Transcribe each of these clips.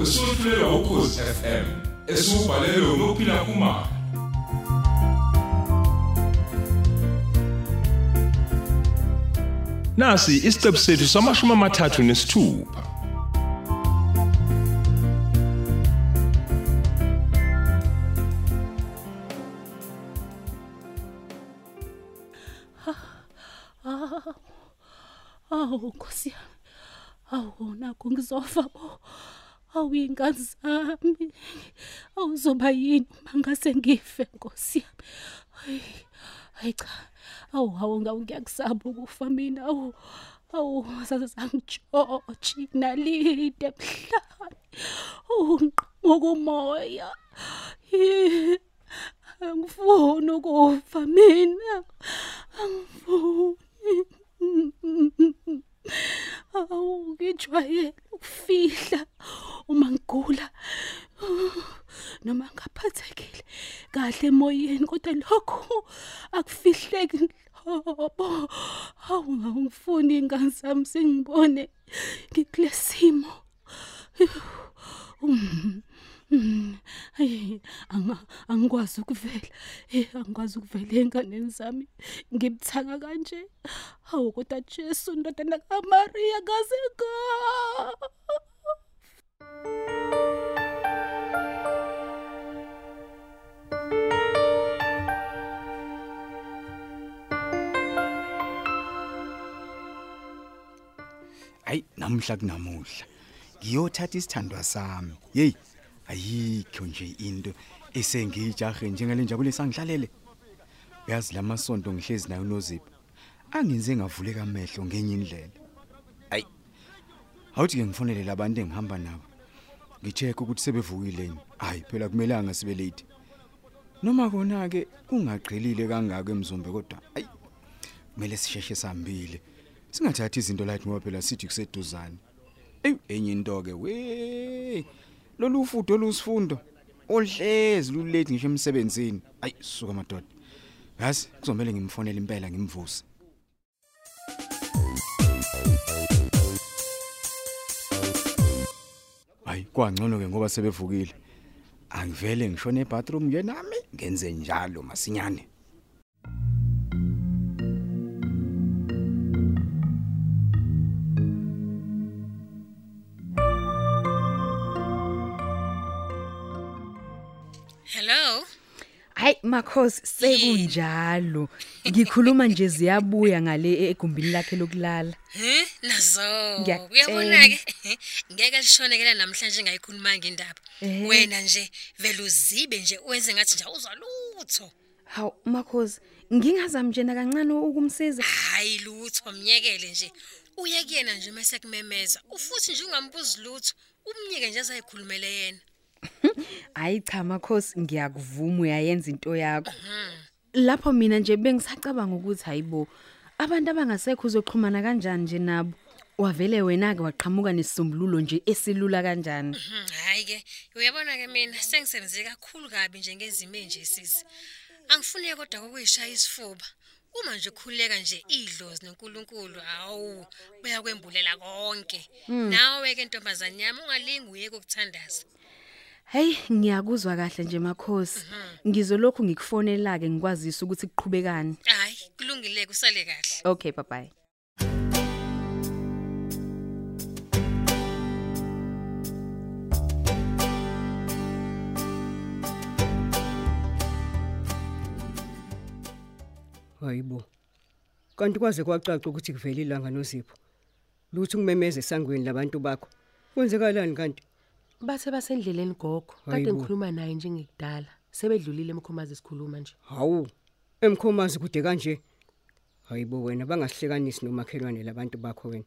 ozicawuca wesufulelwa ukhozi FM esubhalelwe ngophila kumama Nasi isiqebu sethu samashumi amathathu nesithupha Awu Nkosi yami. Awu nakho ngizofa bo. Awu ingane zami. Awuzoba yini mangase ngife Nkosi yami. Hayi. Hayi cha. Awu hawu ngawu ngiyakusaba ukufa mina. Awu. Awu saze sangitshotshe nalide emhlane. Awu ngokumoya. Angifuni ukufa mina. Angifuni. Awu ngijwayele ukufihla uma ngigula noma ngaphathekile kahle emoyeni kodwa lokho akufihleki lobo awu ngifuni ingane sami singibone ngikulesimo Hayi anga angikwazi ukuvela. Eh angikwazi ukuvela enganeni zami. Ngibthaka kanje. Hawu kodwa Jesu ndodana kaMaria kaze ka hayi namhla kunamuhla. Ngiyothatha isithandwa sami. Hey ayikho nje into esengijahe njengale njabule sangihlalele. Uyazi lamasonto ngihlezi nayo nozipho angenze ngavuleka amehlo ngenye indlela. Hayi awuthi ke ngifonele labantu engihamba nabo ngicheck ukuthi sebevukile yini. Hayi phela kumelanga sibe late. Noma kona ke kungaqhelile kangaka emzombe kodwa hayi kumele sisheshe sihambile. Singathathi izinto la ngoba phela sithi kuseduzane. Ey enye into ke we. Lolu fudo olusifundo olhlezi lulate ngisho emsebenzini. Ayi suka madoda. Yazi kuzomela ngimfonele impela ngimvuse. Hayi kwangcono ke ngoba sebevukile. Angivele ngishone ebathroom nje nami ngenze njalo masinyane. Hayi makhosi sekunjalo. Ngikhuluma nje ziyabuya ngale egumbini lakhe lokulala. He? Nazo. Ngiyakutshela. Uyabona ke? Ngeke lishonekela namhlanje ngayikhulumanga indaba. Ehhe. Wena nje vele uzibe nje wenze ngathi nje awuzwa lutho. Hawu makhosi, ngingazami nje nakancane ukumsiza. Hayi lutho myekele nje. Uye kuyena nje mase kumemeza. Ufuthi nje ungambuzi lutho. Umnyeke nje azayikhulumele yena. Hayi cha makhosi, ngiyakuvuma uyayenza into yakho. Lapho mina nje bengisacabanga ukuthi hayibo abantu abangasekho uzoxhumana kanjani nje nabo. Wavele wena ke waqhamuka nesisombululo nje esilula kanjani. Mhm, Hayi ke, uyabona ke mina sengisebenze kakhulu kabi nje ngezimo enje sisi. Angifuni kodwa kokuyishaya isifuba. Uma nje khuleka nje idlozi noNkulunkulu, hawu, uyakwembulela konke. Nawe ke ntombazane yami ungalingi uyeke ukuthandaza. Hey, ngiyakuzwa kahle nje makhosi. Ngizolokhu ngikufonela ke ngikwazisa ukuthi kuqhubekani. Hayi, kulungile kusale kahle. Okay, bye bye. Hayibo. Kanti kwaze kwacaca ukuthi kuvela ilanga nozipho. Luthi ngimemeze esangweni labantu bakho. Kwenzekalani kanti? Bathe basendleleni gogo. Kade Hayibo. ngikhuluma naye njengekudala. Sebedlulile emkhomazi sikhuluma nje. Hawu. Emkhomazi kude kanje. Hayibo wena bangasihlekanisi nomakhelwane labantu bakho wena.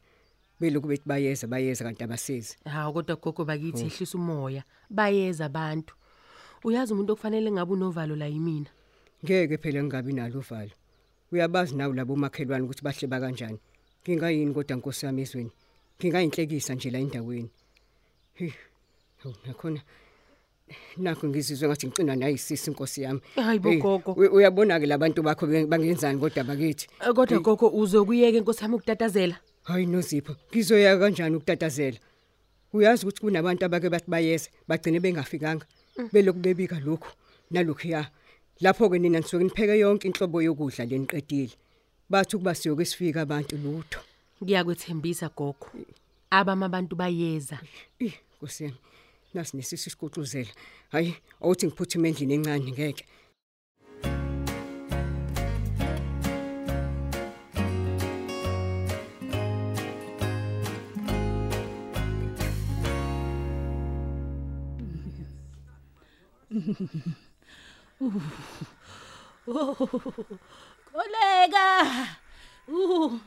Beloku bethi bayeza bayeza kanti abasezi. Hawu kodwa gogo bakithi ehlisa umoya. Bayeza abantu. Uyazi umuntu okufanele ngabe unovalo la yimina. Ngeke phela ngingabi nalo uvalo. Uyabazi nawe labo makhelwane ukuthi bahleba kanjani. Ngingayini kodwa Nkosi yami ezweni. Ngingayinhlekisa nje la endaweni. Hi. Nakhona nakho ngizizwe ngathi ngicina nayisisi inkosi yami. Hayi bo, Hey, gogo. uyabona ke labantu bakho bangenzani kodwa bakithi? Eh, Kodwa gogo uzokuyeka inkosi yami ukutatazela. hayi nozipho ngizoya kanjani ukutatazela? Uyazi ukuthi kunabantu abake bathi bayeza bagcine bengafikanga. Beloku bebika lokhu nalokhu ya lapho ke nina nisuke nipheke yonke inhlobo yokudla leniqedile bathi ukuba siyoke sifika abantu lutho. Ngiyakwethembisa gogo. Abama abantu bayeza. ih nkosi yami. Nasi nesisi sikuxuzela hayi awuthi ngiphuthuma endlini encane ngeke Koleka. Uh,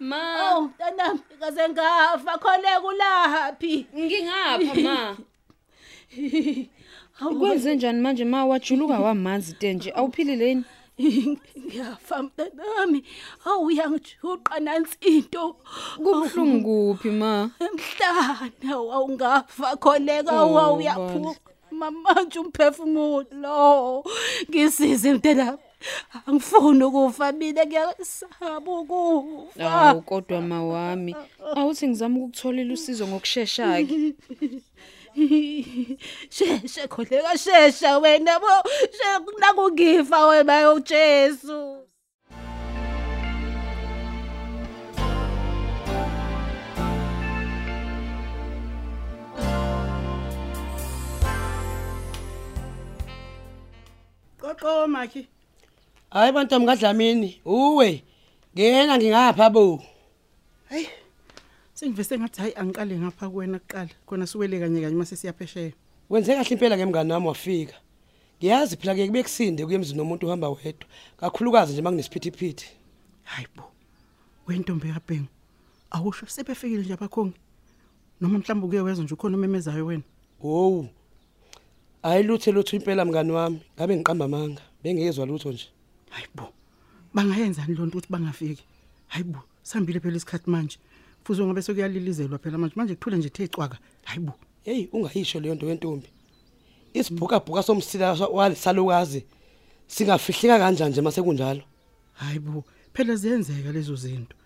Ma, awu mntanami ngaze ngafa koleka ulaphi? ngingapha ma. Kwenze njani manje ma wajuluka wamanzi tenje awuphilileni? Ngiyafa mntanami. Awu uyangijuqa nansi into. Kubhlungu kuphi ma? Emhlana awungafa koleka Oh, wawuyaphuma manje umphefumulo. Ngisize mntanami. Angifuni ukufa mina ngiyasaba ukufa. Awu kodwa ma wami. Awuthi ngizama ukukutholela usizo ngokusheshsha ke. Sheshe kholeka shesha wena bo nakungifa wena yoJesu Qoqo makhi. Hayi bantu mngadlamini, uwe. Ngena ngingapha bo. Hey. Sengivese ngathi hayi angiqale ngapha kuwena kuqala. Khona siwele kanye kanye mase siyaphesheya. Wenze kahle impela ngemngane wami wafika. Ngiyazi phela ke kube kusinde kuyemzini nomuntu ohamba wedwa. Kakhulukazi nje makunesiphithiphithi. Hayibo. Wentombi kaBhengu. Awusho sebefikile nje abakhongi. Noma mhlawumbe kuye wezwa nje ukhona umemezayo wena. Hawu. Hayi lutho lutho impela mngane wami. Ngabe ngiqamba amanga. Bengezwe lutho nje. Hayibo. Bangayenzani lonto ukuthi bangafiki? Hayibo, sihambile phela isikhathi manje. Futhi ngabe sekuyalilizelwa phela manje. Manje kuthule nje the cwaka. Hayibo. Hey, ungayisho leyo nto wentombi. Isibhuka bhuka somsila walisalukazi singafihleka kanjani nje mase kunjalo. Hayibo, phela ziyenzeka lezo zinto.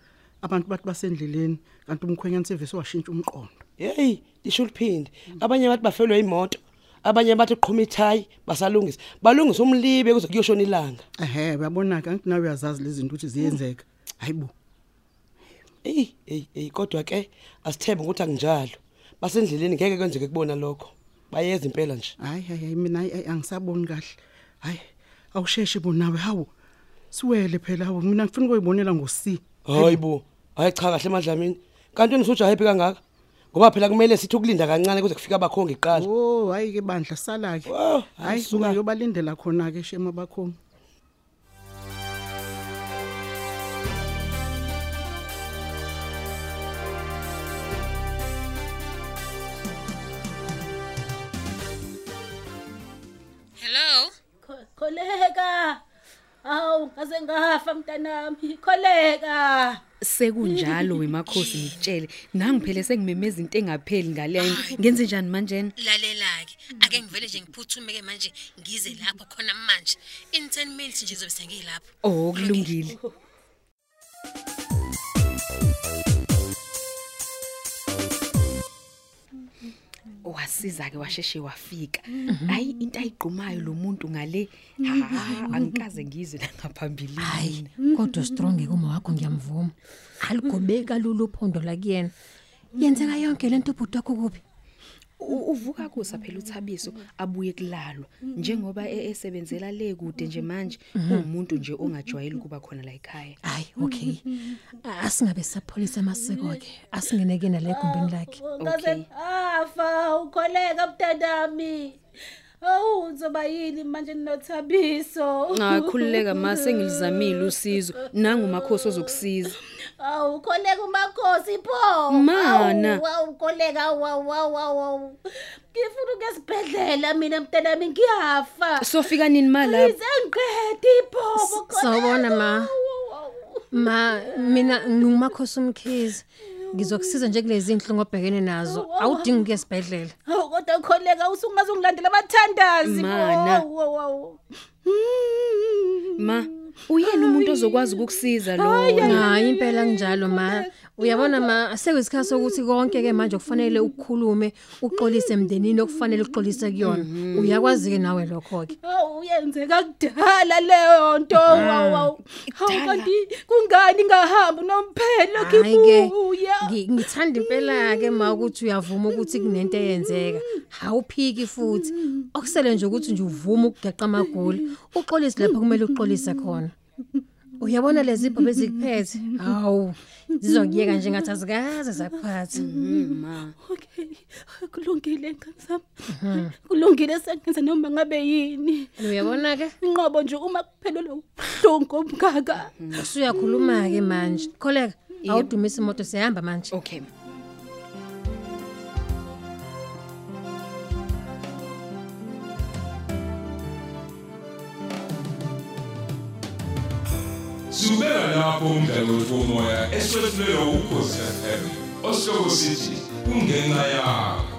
Abantu bathi basendleleni kanti umkhwenyana sevese washintsha umqondo. Hey, lisho liphinde. Abanye bathi bafelwe imoto. Abanye bathi qhuma ithayi basalungisa. Balungisa umlibe kuze kuyoshona ilanga. Ehhe, uyabona ke angithi nawe uyazazi lezi zinto ukuthi ziyenzeka. Hayibo. Ey, ey, ey kodwa ke asithembe ukuthi akunjalo. Basendleleni ngeke kwenzeke kubona lokho. Bayeza impela nje. Hayi hayi mina ayi, ayi, angisaboni kahle. Hayi, awusheshe bonawe hawu. Siwele phela hawu mina ngifuna ukuyibonela ngosi. Hayibo, hayi cha kahle emadlamini. Kanti nisuja happy kangaka? Ngoba phela kumele sithi ukulinda kancane kuze kufika abakhongi iqala. Oh, hayi ke bandla sala ke. Oh, Hayi suka. suka yobalindela khona ke shema bakhona. Kholeka. Awu ngaze ngafa mntanami. Kholeka. Sekunjalo wemakhosi ngitshele. Nangiphele sengimemeza into engapheli ngale. Ngenze njani manje? Lalela-ke ake ngivele nje ngiphuthumeke manje ngize lapho khona manje in 10 minutes nje zobe sengilapho Oh kulungile. Wasiza ke washeshe wafika. Hayi into ayigqumayo lo muntu ngale. Ha angikaze ngizwe langaphambilini. hayi kodwa strong kuma wakho ngiyamvuma aligobeka lolu phondo la kuyena yenzeka yonke lento ubhuti wakho kuphi U- uvuka kusa phela uthabiso abuye kulalwa. Njengoba e- esebenzela le kude nje manje umuntu nje ongajwayeli kuba khona la ekhaya. Hayi okay. Asingabe sapholisa amasiko ke asingeneke nale egumbini lakhe. Ngaze Okay. afa ukholeka mntanami. Awu uzoba yini manje nothabiso? ngakhululeka mase ngilizamile usizo. Nangu makhosi ozokusiza. Awu ukholeka umakhosi pho. Mana. Awu, Awu ukholeka wow wow wow. Ngifuna ukesibhedlela mina mntanami ngiyafa. sofika nini malapha Ize ngiqedi pho. sawubona, ma. ma mina ngumakhosi umkhizi Ngizokusiza nje kulezi inhlungu obhekene nazo. Awudingi ukuya esibhedlela. Hawu kodwa kholeka usungaze ungilandela abathandazi. Mana. Hawu, hawu, hawu. Ma, uyena umuntu ozokwazi ukukusiza lo. Hayi impela kunjalo ma. Uyabona ma sekuyisikhathi sokuthi konke ke manje kufanele ukukhulume uxolise emndenini okufanele uxolise kuyona. Uyakwazi ke nawe lokho ke. Hawu uyenzeka kudala leyo nto. Hawu hawu. Hawu kanti kungani ngahamba nomphelo Hayi ke kibuya. ngi- ngithanda impela ke ma ukuthi uyavuma ukuthi kunento eyenzeka. Hawuphiki futhi. Okusele nje ukuthi nje uvuma ukugeqa amagoli. Uxolise lapha kumele uxolise khona. Uyabona lezi ibhobe ezikuphethe? Hawu. Zizokuyeka nje ngathi azikaze zakuphatha. Ma. Okay. Kulungile ngazami. Kulungile sengenza noma ngabe yini. Uyabona ke? Inqobo nje uma kuphelele ubuhlungu omgaka. Usuyakhuluma ke manje. Kholeka awudumisa imoto siyahamba manje. Okay. Subeka lapho umdlalo womoya eswetshulelwa ukhozi FM. Osihloko sithi kungenxa yakho.